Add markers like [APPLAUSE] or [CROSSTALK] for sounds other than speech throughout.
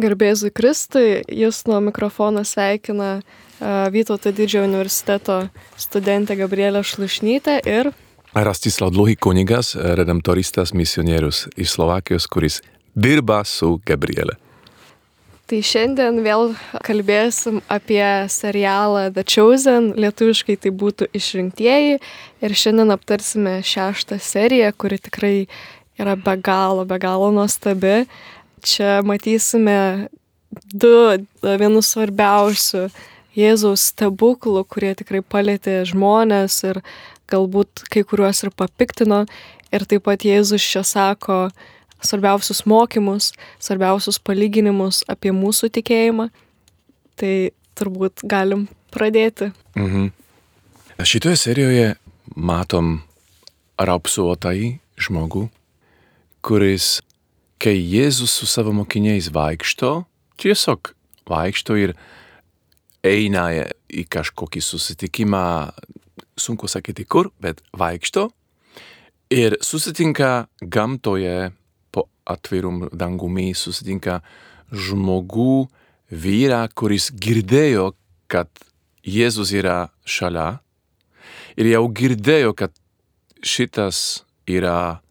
Garbėzui Kristui, jūs nuo mikrofono sveikina Vytauto didžiojo universiteto studentė Gabrielė Šlušnytė ir Rastislav Dluhý kunigas, redemptoristas, misionierius iš Slovakijos, kuris dirba su Gabrielė. Tai šiandien vėl kalbėsim apie serialą The Chosen, lietuviškai tai būtų išrinktieji. Ir šiandien aptarsime šeštą seriją, kuri tikrai yra be galo, be galo nuostabi čia matysime du vienus svarbiausių Jėzaus stebuklų, kurie tikrai palėtė žmonės ir galbūt kai kuriuos ir papiktino. Ir taip pat Jėzus čia sako svarbiausius mokymus, svarbiausius palyginimus apie mūsų tikėjimą. Tai turbūt galim pradėti. Mhm. Šitoje serijoje matom raupsuotąjį žmogų, kuris kai Jėzus su savo mokiniais vaikšto, tiesiog vaikšto ir eina į kažkokį susitikimą, sunku sakyti kur, bet vaikšto ir susitinka gamtoje po atvirum dangumi, susitinka žmogų, vyrą, kuris girdėjo, kad Jėzus yra šalia ir jau girdėjo, kad šitas yra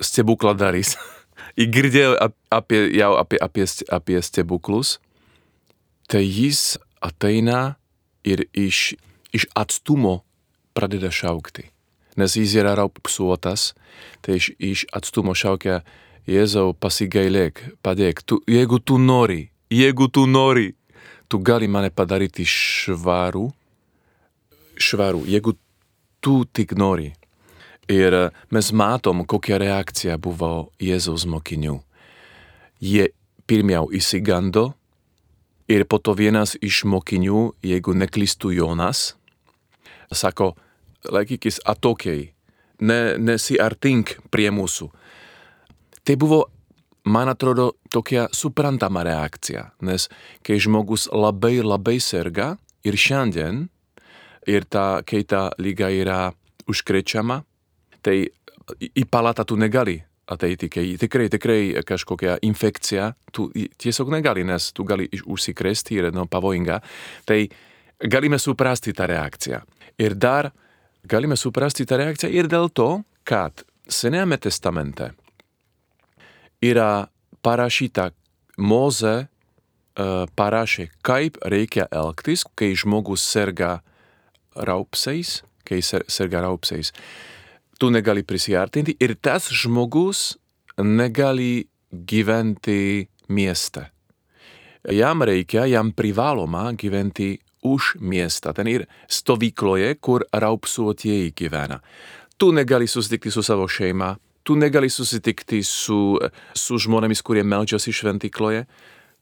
stebukladaris. [LAUGHS] girdėjau apie, jau apie, apie, apie stebuklus, tai jis ateina ir iš, iš atstumo pradeda šaukti. Nes jis yra raupsuotas, tai iš, iš atstumo šaukia Jėzau pasigailėk, padėk, tu, jeigu tu nori, jeigu tu nori, tu gali mane padaryti švarų, švarų, jeigu tu tik nori. Ir e, mes matom, kokia reakcija buvo Jėzaus mokinių. Jie pirmiau įsigando ir po to vienas iš mokinių, jeigu neklistų Jonas, sako, laikykis atokiai, ne, nesiartink prie mūsų. Tai buvo, man atrodo, tokia suprantama reakcija, nes kai žmogus labai labai serga ir šiandien, ir ta, kai ta lyga yra užkrečiama, tai į palatą tu negali ateiti, kai tikrai, tikrai kažkokia infekcija, tu tiesiog negali, nes tu gali užsikrėsti ir no, pavojinga. Tai galime suprasti tą reakciją. Ir dar galime suprasti tą reakciją ir dėl to, kad Senajame testamente yra parašyta, Moze uh, parašė, kaip reikia elgtis, kai žmogus serga raupsais, kai serga raupsais. Uh, tu negali prisiartinti ir tas žmogus negali gyventi mieste. Jam reikia, jam privaloma gyventi už miestą. Ten ir stovykloje, kur raupsuotieji gyvena. Tu negali susitikti su savo šeima, tu negali susitikti su, su žmonėmis, kurie meldžiasi šventykloje,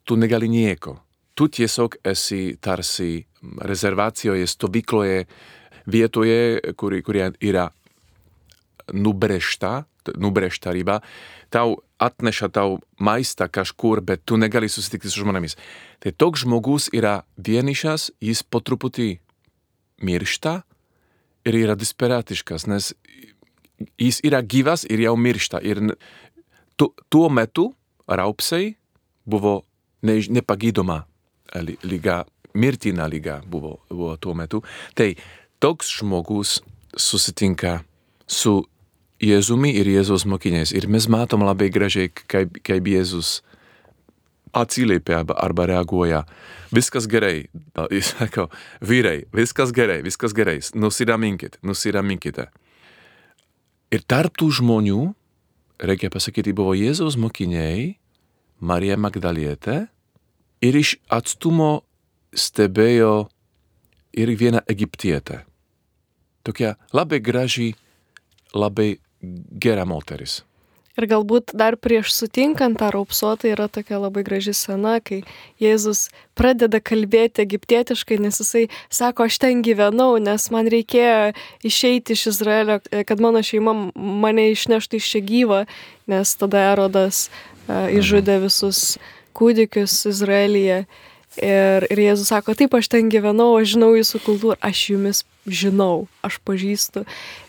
tu negali nieko. Tu tiesiog esi tarsi rezervácioje, stovykloje, vietoje, kuri, kuri yra nubrešta, nubrešta ryba, tau atneša tau maistą kažkur, bet tu negali susitikti su žmonėmis. Tai toks žmogus yra vienišas, jis po truputį miršta ir yra desperatiškas, nes jis yra gyvas ir jau miršta. Ir tu, tuo metu raupsai buvo ne, nepagydoma lyga, mirtina lyga buvo, buvo tuo metu. Tai toks žmogus susitinka su Jėzumi ir Jėzaus mokiniais. Ir mes matom labai gražiai, kaip, kaip Jėzus atsiliepia arba, reaguoja. Viskas gerai. Jis sako, vyrai, viskas gerai, viskas gerai. Nusiraminkite, nusiraminkite. Ir tarp tų žmonių, reikia pasakyti, buvo Jėzaus mokiniai, Marija Magdalietė ir iš atstumo stebėjo ir viena egiptietė. Tokia labai graži, labai gera moteris. Ir galbūt dar prieš sutinkant tą raupsuotą yra tokia labai graži scena, kai Jėzus pradeda kalbėti egiptietiškai, nes jisai sako, aš ten gyvenau, nes man reikėjo išeiti iš Izraelio, kad mano šeima mane išneštų iš čia gyvą, nes tada Erodas uh, išžudė visus kūdikius Izraelyje. Ir, ir Jėzus sako, taip, aš ten gyvenau, aš žinau jūsų kultūrą, aš jumis žinau, aš pažįstu.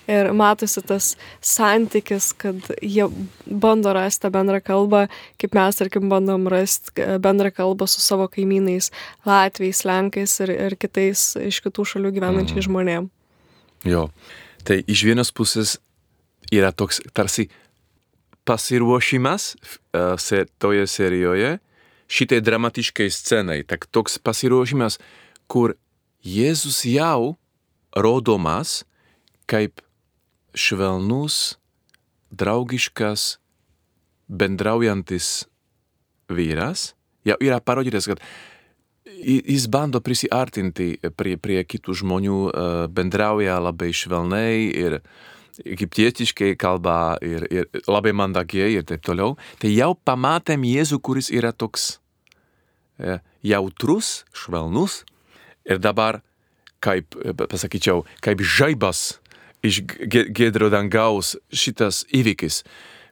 Ir matosi tas santykis, kad jie bando rasti bendrą kalbą, kaip mes, tarkim, bandom rasti bendrą kalbą su savo kaimynais, Latvijais, Lenkais ir, ir kitais iš kitų šalių gyvenančiais mm. žmonėm. Jo, tai iš vienos pusės yra toks tarsi pasiruošimas uh, toje serijoje, šitai dramatiškai scenai, tak toks pasiruošimas, kur Jėzus jau rodomas kaip švelnus, draugiškas, bendraujantis vyras, jau yra parodytas, kad jis bando prisiartinti prie, prie kitų žmonių, bendrauja labai švelnai ir egiptietiškai kalba ir, ir labai mandagiai ir taip toliau. Tai jau pamatėm Jėzų, kuris yra toks E, jautrus, švelnus ir dabar, kaip, e, pasakyčiau, kaip žaibas iš gedro dangaus šitas įvykis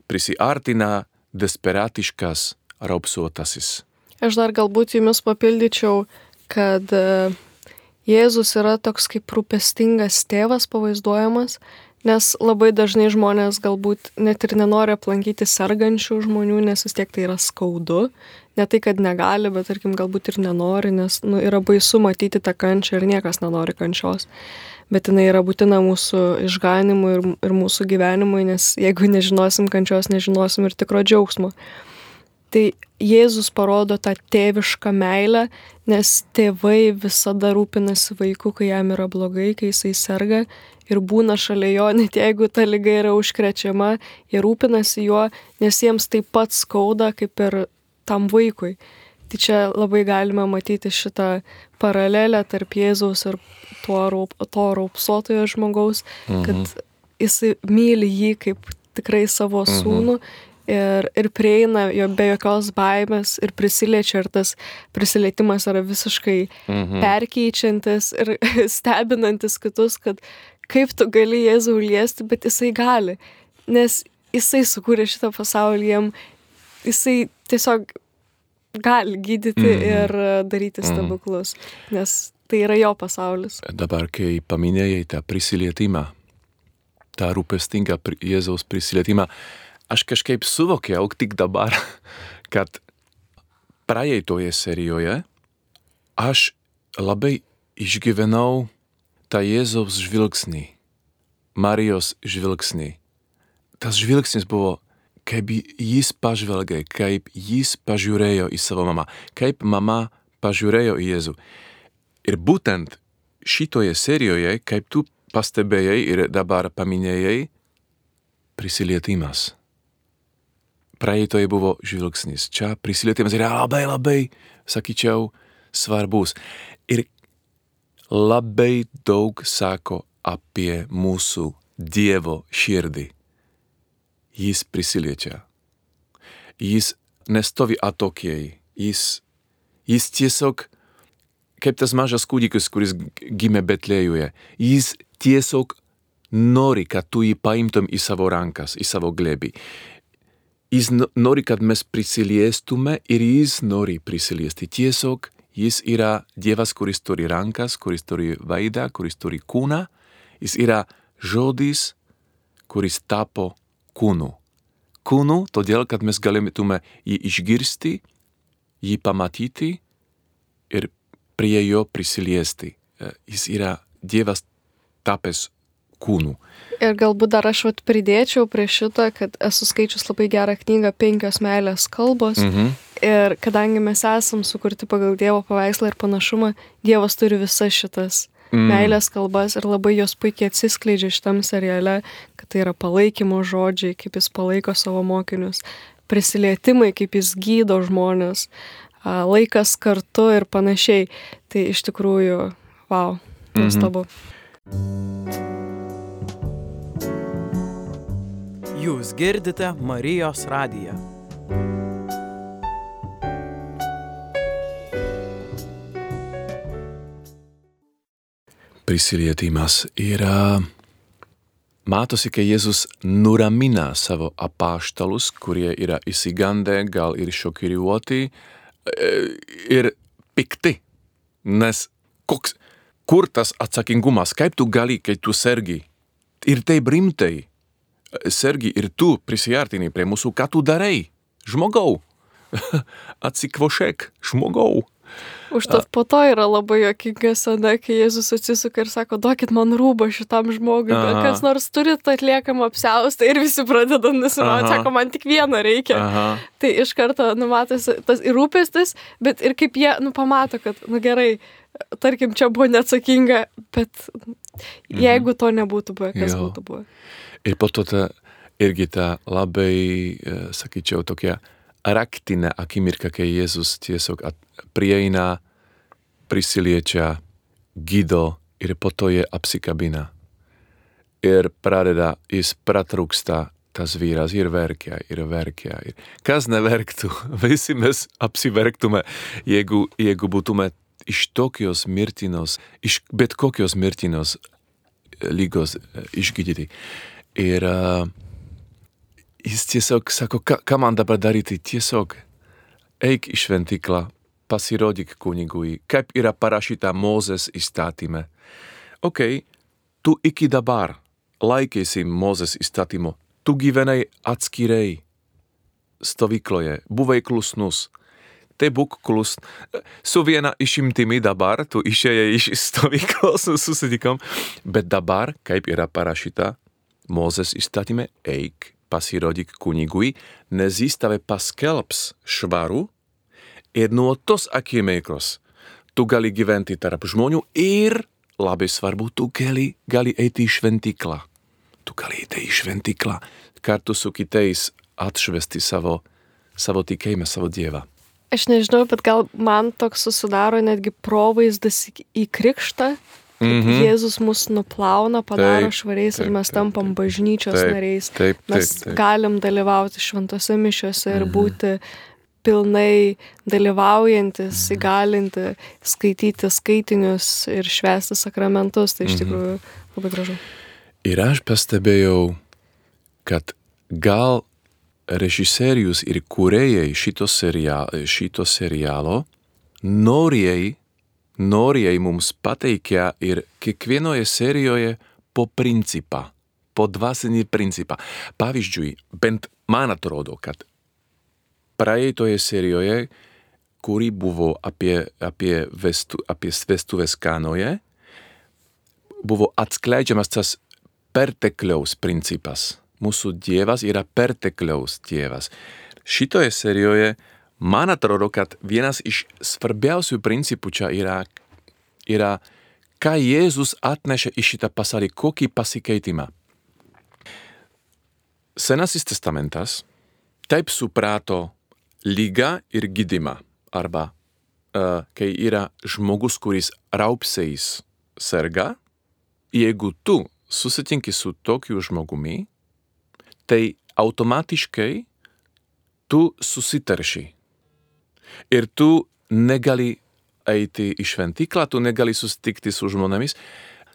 prisiartina desperatiškas raupsuotasis. Aš dar galbūt jumis papildyčiau, kad e, Jėzus yra toks kaip rūpestingas tėvas pavaizduojamas, nes labai dažnai žmonės galbūt net ir nenori aplankyti sergančių žmonių, nes vis tiek tai yra skaudu ne tai, kad negali, bet tarkim galbūt ir nenori, nes nu, yra baisu matyti tą kančią ir niekas nenori kančios. Bet jinai yra būtina mūsų išganimui ir, ir mūsų gyvenimui, nes jeigu nežinosim kančios, nežinosim ir tikro džiaugsmo. Tai Jėzus parodo tą tėvišką meilę, nes tėvai visada rūpinasi vaiku, kai jam yra blogai, kai jisai serga ir būna šalia jo, [LAUGHS] net jeigu ta lyga yra užkrečiama, jie rūpinasi juo, nes jiems taip pat skauda, kaip ir tam vaikui. Tai čia labai galime matyti šitą paralelę tarp Jėzaus ir tuo raup, to raupsuotojo žmogaus, mhm. kad jisai myli jį kaip tikrai savo mhm. Ir, ir prieina jo be jokios baimės ir prisiliečia ir tas prisilietimas yra visiškai mhm. perkeičiantis ir [LAUGHS] stebinantis kitus, kad kaip tu gali Jėzų liesti, bet jisai gali, nes jisai sukūrė šitą pasaulį, jam jisai tiesiog gali gydyti -hmm. ir daryti mhm. stebuklus, nes tai yra jo pasaulis. Dabar, kai paminėjai tą prisilietimą, tą rūpestingą Jėzaus prisilietimą, aš kažkaip suvokiau tik dabar, [LAUGHS] kad praeitoje serijoje aš labai išgyvenau tą Jėzaus žvilgsnį, Marijos žvilgsnį. Tas žvilgsnis buvo kaip jis pažvelgė, kaip jis pažiūrėjo į savo mamą, kaip mama pažiūrėjo į Jėzų. Ir būtent šitoje serijoje, kaip tu pastebėjai ir dabar paminėjai, prisilietimas. Praeitoje buvo žvilgsnis, čia prisilietimas yra labai labai, sakyčiau, svarbus. Ir labai daug sako apie mūsų Dievo širdį jis prisiliečia. Jis nestovi atokiai, jis, jis tiesiog, kaip tas mažas kūdikis, kuris gimė Betlėjuje, jis tiesiog nori, kad tu jį paimtum į savo rankas, į savo glebį. Jis nori, kad mes prisiliestume ir jis nori prisiliesti. Tiesiog jis yra Dievas, kuris turi rankas, kuris turi veidą, kuris turi kūną. Jis yra žodis, kuris tapo kūnu. Kūnu, todėl, kad mes galėtume jį išgirsti, jį pamatyti ir prie jo prisiliesti. E, jis yra Dievas tapęs kūnu. Ir galbūt dar aš vat pridėčiau prie šito, kad esu skaičius labai gerą knygą Penkios meilės kalbos. Mhm. Ir kadangi mes esam sukurti pagal Dievo paveikslą ir panašumą, Dievas turi visas šitas mm. meilės kalbas ir labai jos puikiai atsiskleidžia šitam seriale, kad tai yra palaikymo žodžiai, kaip jis palaiko savo mokinius, prisilietimai, kaip jis gydo žmonės, laikas kartu ir panašiai. Tai iš tikrųjų, wow, nuostabu. Mm -hmm. Jūs girdite Marijos radiją. prisilietimas yra, matosi, kai Jėzus nuramina savo apaštalus, kurie yra įsigandę, gal ir šokiriuoti, e, ir pikti. Nes koks, kur tas atsakingumas, kaip tu gali, kai tu sergi ir taip rimtai sergi ir tu prisijārtini prie mūsų, ką tu darai? Žmogau, [LAUGHS] atsikvošek, žmogau. Užtat po to yra labai jokinga scena, kai Jėzus atsisuka ir sako, duokit man rūbą šitam žmogui, Aha. kas nors turit atliekamą apsiaustą ir visi pradeda nusimauti, sako, man tik vieną reikia. Aha. Tai iš karto numatosi tas ir rūpestis, bet ir kaip jie, nu, pamato, kad, nu gerai, tarkim, čia buvo neatsakinga, bet jeigu to nebūtų buvę, kas Jo. būtų buvę. Ir po to ta, irgi ta labai, e, sakyčiau, tokia raktinė akimirka, kai Jėzus tiesiog at- prieina, prisiliečia, gydo ir po to je apsikabina. Ir pradeda, jis pratrūksta tas vyras ir verkia, ir verkia. Ir kas neverktų, [LAUGHS] visi mes apsiverktume, jeigu, jeigu būtume iš tokios mirtinos, iš bet kokios mirtinos lygos e, išgydyti. Ir uh, jis tiesiog sako, ką, ką man dabar daryti, tiesiog eik į šventyklą, pasirodyk kunigui, kaip yra parašyta Mozės įstatyme. Ok, tu iki dabar laikėsi Mozės įstatymo, tu gyvenai atskirai stovykloje, buvai klusnus. Te būk klus. Su viena išimtimi dabar, tu išėjai iš [LAUGHS] stovyklos su susitikom, bet dabar, kaip yra parašyta Mozės įstatyme, eik, pasirodyk kunigui, nes jis tave paskelbs švaru ir nuo tos akimirkos tu gali gyventi tarp žmonių ir, labai svarbu, tu gali, gali eiti į šventyklą. Tu gali eiti į šventyklą kartu su kitais atšvesti savo, savo tikėjimą, savo Dievą. Aš nežinau, bet gal man toks susidaro netgi provaizdas į- į krikštą. Mhm. Jėzus mus nuplauna, padaro Taip, švariais ir taip, mes taip, tampam bažnyčios Taip, nariais. taip, taip, Mes taip. galim dalyvauti šventose mišiuose Mhm. ir būti pilnai dalyvaujantis, įgalinti, skaityti skaitinius ir švęsti sakramentus. Tai iš Mhm. tikrųjų labai gražu. Ir aš pastebėjau, kad gal režisierius ir kūrėjai šito, seria, šito serialo norėjai, norėjai mums pateikia ir kiekvienoje serijoje po principą, po dvasinį principą. Pavyzdžiui, bent man atrodo, kad praeitoje serijoje, kuri buvo apie, apie, vestu, apie vestuvės kanoje, buvo atskleidžiamas tas pertekliaus principas. Mūsų Dievas yra pertekliaus Dievas. Šitoje serijoje man atrodo, kad vienas iš svarbiausių principų čia yra, yra ką Jėzus atnešė į šitą pasaulį, kokį pasikeitimą. Senasis testamentas taip suprato lygą ir gydimą. Arba uh, kai yra žmogus, kuris raupsiais serga, jeigu tu susitinki su tokiu žmogumi, tai automatiškai tu susitarši. Ir tu negali eiti į šventyklą, tu negali susitikti su žmonėmis,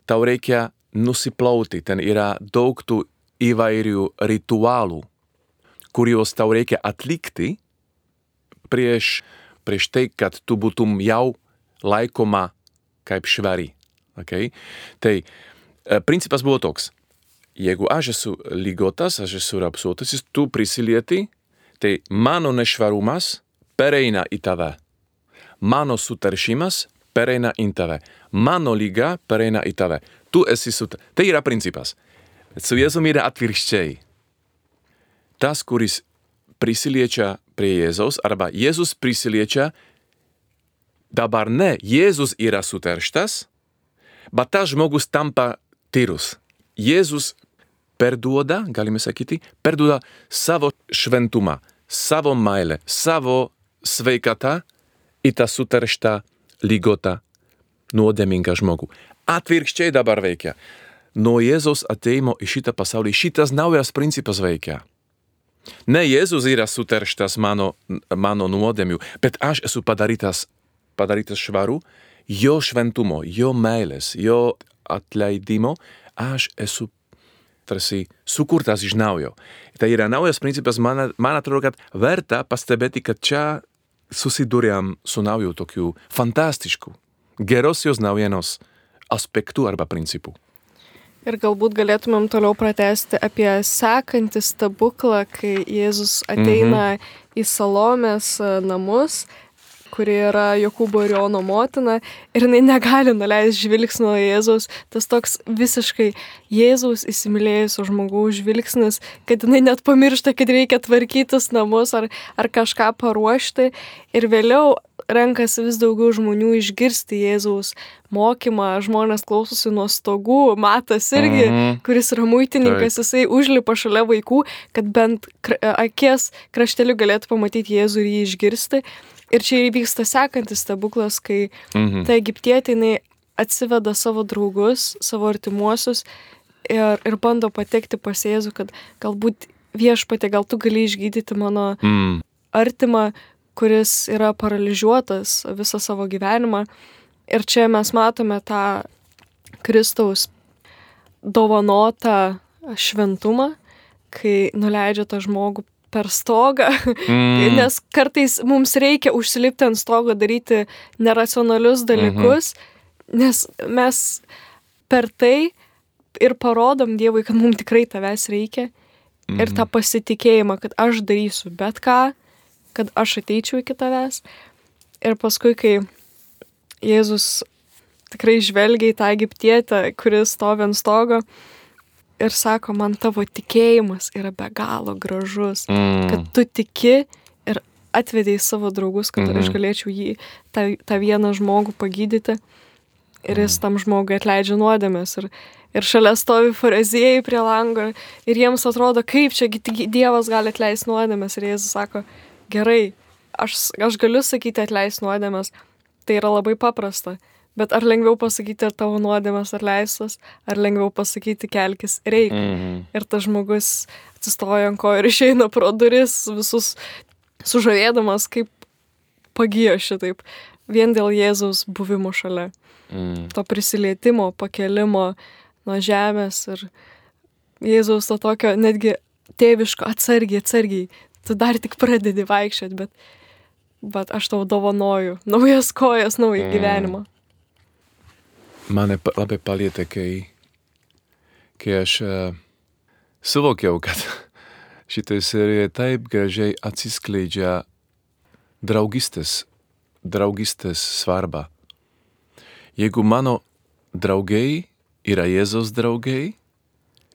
tau reikia nusiplauti, ten yra daug tų įvairių ritualų, kuriuos tau reikia atlikti prieš, prieš tai, kad tu būtum jau laikoma kaip švari. Okay? Tai e, principas buvo toks. Jeigu aš esu lygotas, aš esu rapsuotas, tu prisilieti, tai mano nešvarumas pereina į tave. Mano sutaršimas pereina į tave. Mano lyga pereina į tave. Tu esi sut... Tai yra principas. Su Jėzumi yra atvirkščiai. Tas, kuris prisiliečia prie Jėzaus, arba Jėzus prisiliečia, dabar ne, Jėzus yra suterštas, bet tas žmogus tampa tyrus. Jėzus perduoda, galime sakyti, perduoda savo šventumą, savo meilę, savo sveikatą į tą suterštą, lygotą, nuodėmingą žmogų. Atvirkščiai dabar veikia. Nuo Jėzaus ateimo į šitą pasaulį šitas naujas principas veikia. Ne Jėzus yra suterštas mano, mano nuodėmių, bet aš esu padarytas, padarytas švaru, jo šventumo, jo meilės, jo atleidimo, aš esu tarsi sukurtas iš naujo. Tai yra naujas principas, man, man atrodo, kad verta pastebėti, kad čia susidūrėm su nauju tokiu fantastišku, gerosios naujienos aspektu arba principu. Ir galbūt galėtumėm toliau pratesti apie sekantį stebuklą, kai Jėzus ateina mhm. į Salomės e, namus, kuri yra Jokūbo ir Jono motina, ir jinai negali nuleisti žvilgsnio Jėzaus. Tas toks visiškai Jėzaus įsimylėjusio žmogaus žvilgsnis, kad jinai net pamiršta, kad reikia tvarkytis namus ar, ar kažką paruošti. Ir vėliau renkasi vis daugiau žmonių išgirsti Jėzaus mokymą, žmonės klausosi nuo stogų, matas irgi, mm -hmm. kuris yra muitininkas, Taip. jisai užlipa šalia vaikų, kad bent akies krašteliu galėtų pamatyti Jėzų ir jį išgirsti. Ir čia įvyksta sekantis stebuklas, kai mhm. ta egiptietė jinai atsiveda savo draugus, savo artimuosius ir, ir bando patekti pas Jėzų, kad galbūt viešpatė, gal tu gali išgydyti mano mm. artimą, kuris yra paralyžiuotas visą savo gyvenimą. Ir čia mes matome tą Kristaus dovanotą šventumą, kai nuleidžia tą žmogų per stogą, mm. [LAUGHS] nes kartais mums reikia užsilipti ant stogo, daryti neracionalius dalykus, mm -hmm. nes mes per tai ir parodom Dievui, kad mums tikrai tavęs reikia mm ir tą mhm. pasitikėjimą, kad aš darysiu bet ką, kad aš ateičiau iki tavęs. Ir paskui, kai Jėzus tikrai žvelgia į tą egiptietę, kuris stovi ant stogo ir sako, man tavo tikėjimas yra be galo gražus, mm. kad tu tiki ir atvedėjai savo draugus, kad mm -hmm. aš galėčiau jį, tą, tą vieną žmogų pagydyti. Ir jis mm. tam žmogui atleidžia nuodėmės. Ir, ir šalia stovi fariziejai prie lango. Ir jiems atrodo, kaip čia Dievas gali atleisti nuodėmės. Ir Jėzus sako, gerai, aš, aš galiu sakyti atleis nuodėmės, tai yra labai paprasta. Bet ar lengviau pasakyti, ar tavo nuodėmės atleistas, ar lengviau pasakyti, kelkis reikia. -hmm. Ir tas žmogus atsistoja ant ko ir išeina pro duris, visus sužavėdamas, kaip pagijo šitaip, vien dėl Jėzaus buvimo šalia. Mm. To prisilietimo, pakelimo nuo žemės ir Jėzaus to tokio netgi tėviško atsargiai, atsargiai, tu dar tik pradedi vaikščioti, bet, bet aš tau dovanoju naujas kojas, naują mm. gyvenimą. Mane labai palietė, kai, kai aš uh, suvokiau, [LAUGHS] kad šitoje serijoje taip gražiai atsiskleidžia draugystės, draugystės svarba. Jeigu mano draugai yra Jėzaus draugai,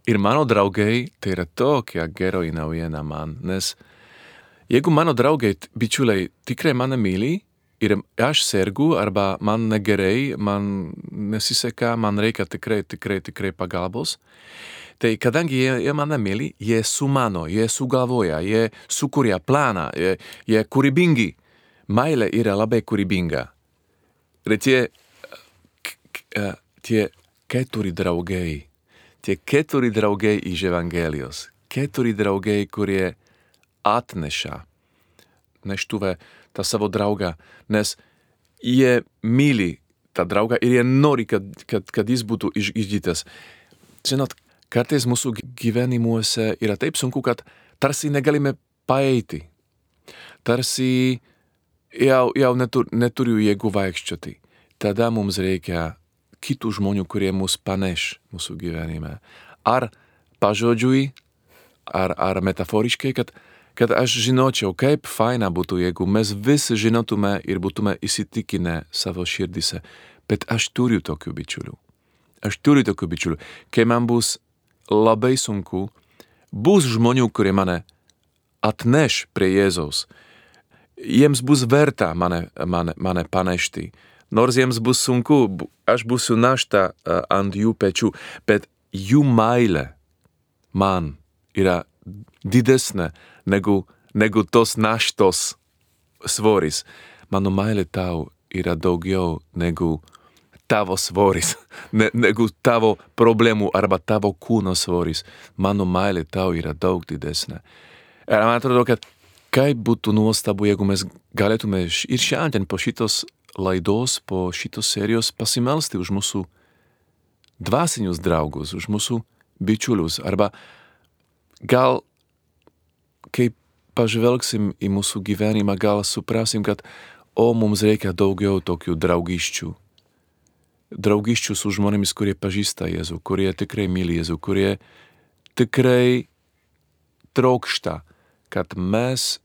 ir mano draugai tai yra tokia geroji naujiena man, nes uh, Jeigu mano draugai, bičiuliai tikrai mane myli ir aš sergu arba man negerai, man nesiseka, man reikia tikrai, tikrai, tikrai pagalbos, tai kadangi jie, jie mane myli, jie sumano, jie sugalvoja, jie sukuria planą, jie, jie kūrybingi. Meilė yra labai kūrybinga. Ir tie, tie keturi draugai, tie keturi draugai iš Evangelijos, keturi draugai, kurie atneša neštuvę tą savo draugą, nes jie myli tą draugą ir jie nori, kad, kad, kad jis būtų išgydytas. Žinot, kartais mūsų gyvenimuose yra taip sunku, kad tarsi negalime paeiti. Tarsi jau, jau netur, neturiu jėgų vaikščioti. Tada mums reikia kitų žmonių, kurie mus paneš mūsų gyvenime. Ar pažodžiui, ar, ar metaforiškai, kad kad aš žinočiau, kaip faina būtų, jeigu mes visi žinotume ir būtume įsitikinę savo širdise. Bet aš turiu tokių bičiulių. Aš turiu tokių bičiulių. Kai man bus labai sunku, bus žmonių, kurie mane atneš prie Jėzaus. Jiems bus verta mane, mane, mane panešti. Nors jiems bus sunku, aš būsiu našta ant jų pečių, bet jų meilė man yra didesnė negu, negu tos naštos svoris. Mano meilė tau yra daugiau negu tavo svoris, [LAUGHS] ne, negu tavo problemų arba tavo kūno svoris. Mano meilė tau yra daug didesnė. Ir man atrodo, kad kaip būtų nuostabu, jeigu mes galėtume ir šiandien po šitos laidos, po šitos serijos pasimelsti už mūsų dvasinius draugus, už mūsų bičiulius, arba gal kaip pažvelgsim į mūsų gyvenimą, gal suprasim, kad o mums reikia daugiau tokių draugiščių. Draugiščių su žmonėmis, kurie pažįsta Jėzų, kurie tikrai myli Jėzų, kurie tikrai trokšta, kad mes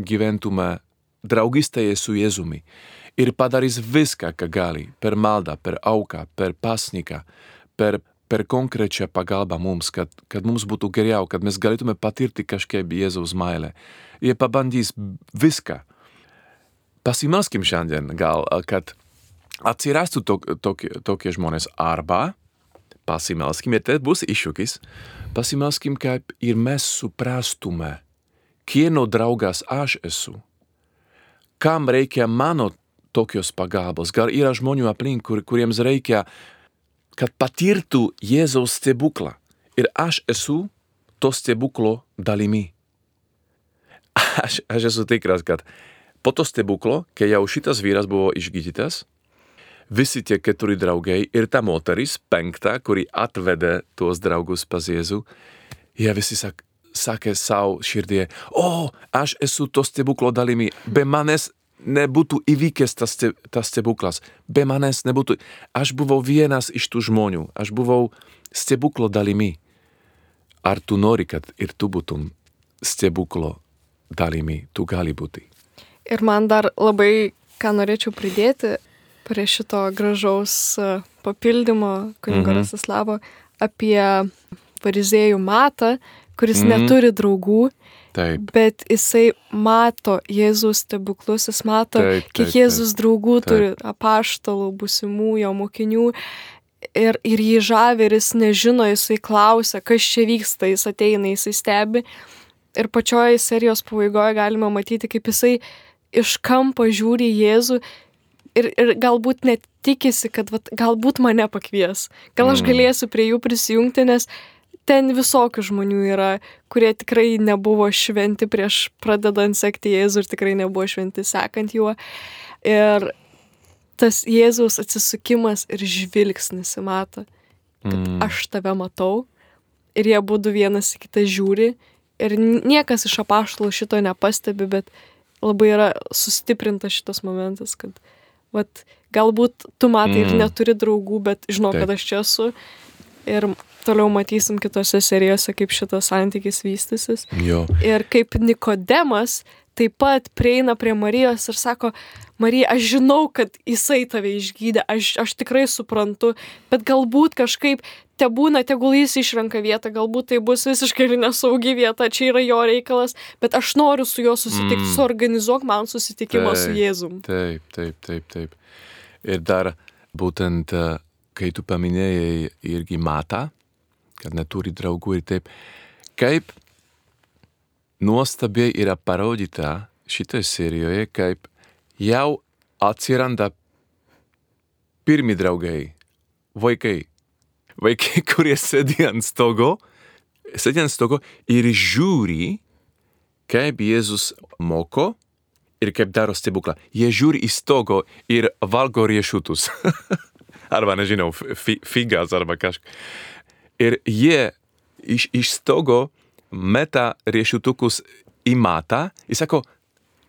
gyventume draugystėje su Jėzumi ir padarys viską, ką gali, per maldą, per auką, per pasniką, per, per konkrečią pagalbą mums, kad, kad mums būtų geriau, kad mes galėtume patirti kažkaip Jėzaus meilę. Jie pabandys viską. Pasimaskim šiandien gal, kad atsirastų tok, tok, tokie žmonės arba pasimelskim, ir tai bus iššūkis, pasimelskim, kaip ir mes suprastume, kieno draugas aš esu, kam reikia mano tokios pagalbos, gal yra žmonių aplink, kur, kuriems reikia, kad patirtų Jėzaus stebuklą. Ir aš esu to stebuklo dalimi. [LAUGHS] Aš, aš esu tikras, kad po to stebuklo, kai jau šitas vyras buvo išgydytas, visi tie keturi draugai ir ta moteris, penkta, kuri atvedė tuos draugus pas Jėzų, jie visi sak, sakė savo širdie, o, aš esu to stebuklo dalimi, be manęs nebūtų įvykęs tas, ste, tas stebuklas, be manęs nebūtų, aš buvau vienas iš tų žmonių, aš buvau stebuklo dalimi. Ar tu nori, kad ir tu būtum stebuklo dalimi, tu gali būti. Ir man dar labai, ką norėčiau pridėti, prie šito gražaus e, papildymo kunigo mhm. Rasislavo apie fariziejų matą, kuris mhm. neturi draugų, Taip. bet jisai mato Jėzus stebuklus, jis mato, taip, taip, kiek Jėzus draugų taip. turi, apaštalų, busimų jo mokinių. Ir, ir jį žavi, ir jis nežino, jisai klausia, kas čia vyksta, jis ateina, jisai stebi. Ir pačioje serijos pabaigoje galima matyti, kaip jisai iš kampo žiūri Jėzų ir, ir galbūt net tikisi, kad vat, galbūt mane pakvies. Gal aš mm. galėsiu prie jų prisijungti, nes ten visokių žmonių yra, kurie tikrai nebuvo šventi prieš pradedant sekti Jėzų ir tikrai nebuvo šventi sekant juo. Ir tas Jėzaus atsisukimas ir žvilgsnis įmato, kad mm. aš tave matau ir jie būtų vienas į kitą žiūri ir niekas iš apaštalų šito nepastebi, bet labai yra sustiprintas šitas momentas, kad vat, galbūt tu matai mm. ir neturi draugų, bet žinau, Taip. kad aš čia esu. Ir toliau matysim kitose serijose, kaip šitas santykis vystysis. Jo. Ir kaip Nikodemas taip pat prieina prie Marijos ir sako, Marija, aš žinau, kad jisai tave išgydė, aš, aš tikrai suprantu, bet galbūt kažkaip te būna, tegul jis išrenka vietą, galbūt tai bus visiškai nesaugi vieta, čia yra jo reikalas, bet aš noriu su juo susitikti, mm. suorganizuok man susitikimą taip, su Jėzum. Taip, taip, taip, taip. Ir dar būtent, e, kai tu paminėjai irgi matą, kad neturi draugų ir taip, kaip nuostabiai yra parodyta šitoje serijoje, kaip jau atsiranda pirmi draugai, vaikai. Vaikai, [LAUGHS] kurie sėdi ant stogo, sėdi ant stogo ir žiūri, kaip Jėzus moko ir kaip daro stebuklą. Jie žiūri į stogo ir valgo riešutus. [LAUGHS] arba, nežinau, fi, figas arba kažką. Ir jie iš, iš stogo meta riešutukus į matą ir sako,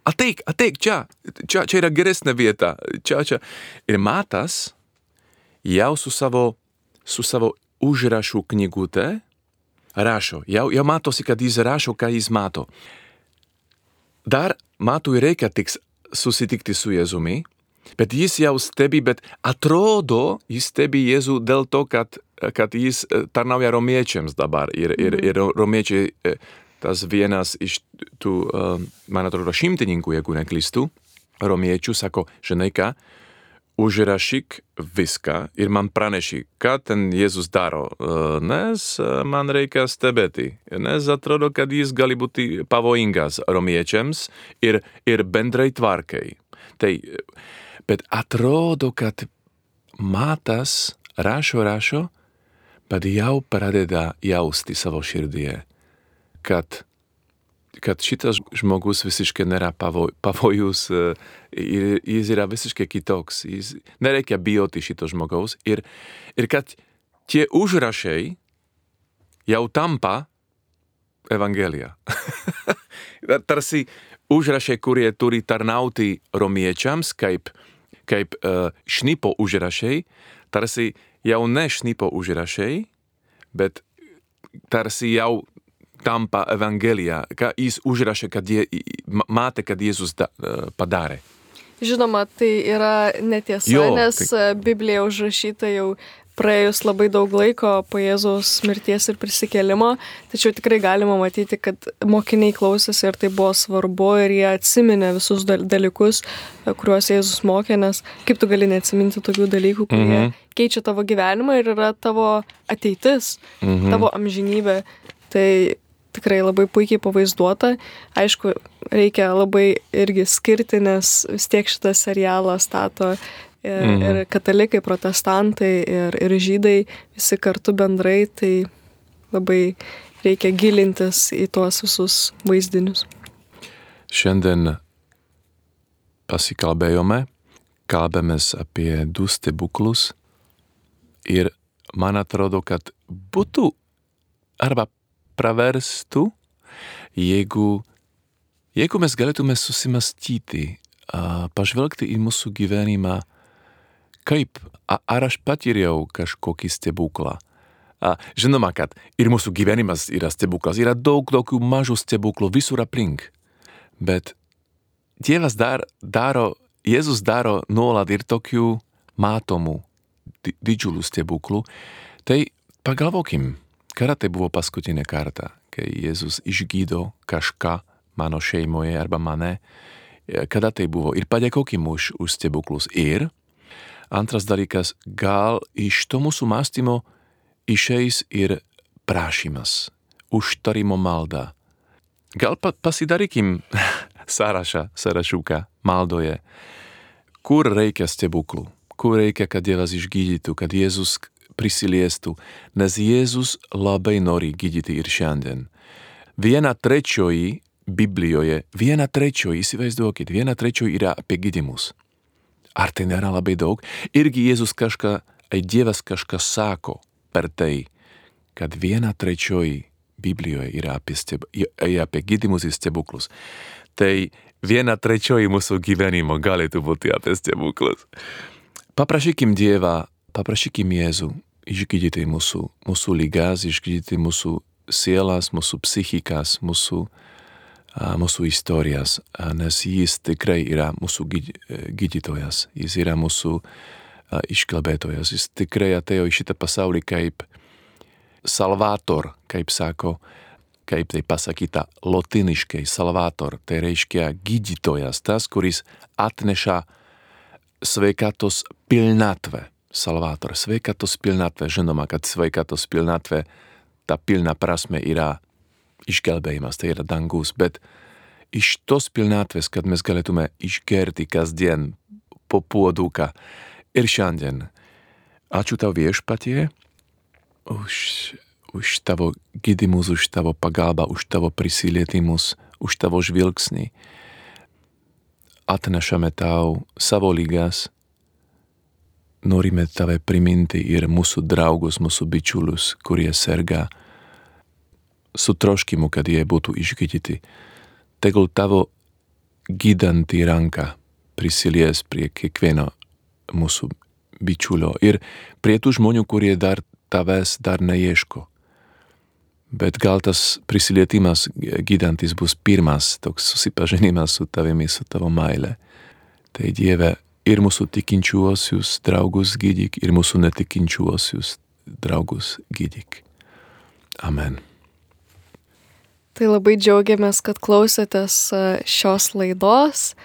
ateik, ateik čia, čia, čia yra geresnė vieta, čia, čia. Ir matas jau su savo, su savo užrašų knygute rašo, jau, jau matosi, kad jis rašo, ką jis mato. Dar matui reikia tik susitikti su Jėzumi, bet jis jau stebi, bet atrodo, jis stebi Jėzų dėl to, kad, kad jis tarnauja romiečiams dabar ir, ir, ir romiečiai tas vienas iš tų, man atrodo, šimtininkų, jeigu neklystu, romiečių sako, žinai ką, užrašyk viską ir man praneši, ką ten Jėzus daro, nes man reikia stebėti, nes atrodo, kad jis gali būti pavojingas romiečiams ir, ir bendrai tvarkai. Tai, bet atrodo, kad matas rašo, rašo, bet jau pradeda jausti savo širdie kad, kad šitas žmogus visiškai nėra pavoj, pavojus, ir jis yra visiškai kitoks. Jis, nereikia bijoti šito žmogaus. Ir, ir kad tie užrašai jau tampa evangelija. [LAUGHS] Tarsi užrašai, kurie turi tarnauti romiečiams, kaip, kaip uh, šnipo užrašai, tarsi jau ne šnipo užrašai, bet tarsi jau tampa evangelija, ką jis užrašė, kad jie matė, kad Jėzus da, uh, padarė. Žinoma, tai yra netiesa, jo, nes tai... Biblija užrašyta jau praėjus labai daug laiko po Jėzaus mirties ir prisikėlimo, tačiau tikrai galima matyti, kad mokiniai klausėsi ir tai buvo svarbu ir jie atsiminė visus dalykus, kuriuos Jėzus mokė, nes kaip tu gali neatsiminti tokių dalykų, kurie mm -hmm. keičia tavo gyvenimą ir yra tavo ateitis, mm -hmm. tavo amžinybė. Tai tikrai labai puikiai pavaizduota. Aišku, reikia labai irgi skirti, nes vis tiek šitą serialą stato ir, mhm. ir katalikai, protestantai, ir, ir žydai visi kartu bendrai, tai labai reikia gilintis į tuos visus vaizdinius. Šiandien pasikalbėjome, kalbėmės apie du stebuklus ir man atrodo, kad būtų arba praverstų, jeigu, jeigu mes galėtume susimastyti, pažvelgti į mūsų gyvenimą kaip, ar aš patyriau kažkokį stebuklą. A, žinoma, kad ir mūsų gyvenimas yra stebuklas, yra daug tokių mažų stebuklų visur aplink. Bet Dievas dar, daro, Jėzus daro nuolat ir tokių matomų didžiulių stebuklų. Tai pagalvokim, kada tai buvo paskutinė kartą, kai Jėzus išgydo kažką mano šeimoje arba mane, kada tai buvo. Ir padėkokim už, už stebuklus. Ir Antras dalykas, gal iš to mūsų mąstymo išeis ir prašymas, užtarimo malda. Gal pat pasidarykim [LAUGHS] sąrašą, sąrašuką maldoje, kur reikia stebuklų, kur reikia, kad Dievas išgydytų, kad Jėzus prisiliestų, nes Jėzus labai nori gydyti ir šiandien. Viena trečioji Biblijoje, viena trečioji, įsivaizduokit, viena trečioji yra apie gydymus. Ar tai nėra labai daug? Irgi Jėzus kažką, ai Dievas kažką sako per tai, kad viena trečioji Biblijoje yra apie, steb, apie gydimus ir stebuklus. Tai viena trečioji mūsų gyvenimo galėtų būti apie stebuklus. Paprašykim Dievą, paprašykim Jėzų išgydyti mūsų, mūsų lygas, išgydyti mūsų sielas, mūsų psichikas, mūsų uh, mūsų istorijas, nes jis tikrai yra mūsų gydytojas, jis yra mūsų iškalbėtojas, jis tikrai atėjo į šitą pasaulį kaip salvator, kaip sako, kaip tai pasakyta lotiniškai, salvator, tai reiškia gydytojas, tas, kuris atneša sveikatos pilnatvę. Salvator, sveikatos pilnatvę, žinoma, kad sveikatos pilnatvę, ta pilna prasme yra išgelbėjimas, tai yra dangus, bet iš tos pilnatvės, kad mes galėtume išgerti kasdien po puoduką ir šiandien. Ačiū tau viešpatie už, už tavo gydimus, už tavo pagalbą, už tavo prisilietimus, už tavo žvilgsnį. Atnešame tau savo lygas, norime tave priminti ir mūsų draugus, mūsų bičiulius, kurie serga su troškimu, kad jie būtų išgydyti. Tegul tavo gydanti ranka prisilies prie kiekvieno mūsų bičiulio ir prie tų žmonių, kurie dar tavęs dar neieško. Bet gal tas prisilietimas gydantis bus pirmas toks susipažinimas su tavimi, su tavo meile. Tai Dieve ir mūsų tikinčiuosius draugus gydyk, ir mūsų netikinčiuosius draugus gydyk. Amen. Tai labai džiaugiamės, kad klausėtės e, šios laidos.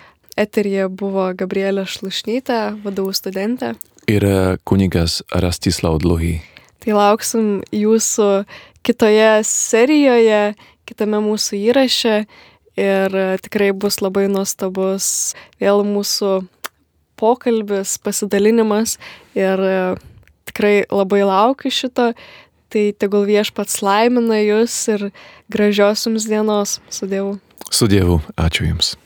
Eterija buvo Gabrielė Šlušnytė, vadovų studentė. Ir e, kunigas Rastislav Dluhy. Tai lauksim jūsų kitoje serijoje, kitame mūsų įraše ir e, tikrai bus labai nuostabus vėl mūsų pokalbis, pasidalinimas ir tikrai labai laukiu šito. Tai tegul viešpats laimina jūs ir gražios jums dienos. Su Dievu. Su Dievu. Ačiū Jums.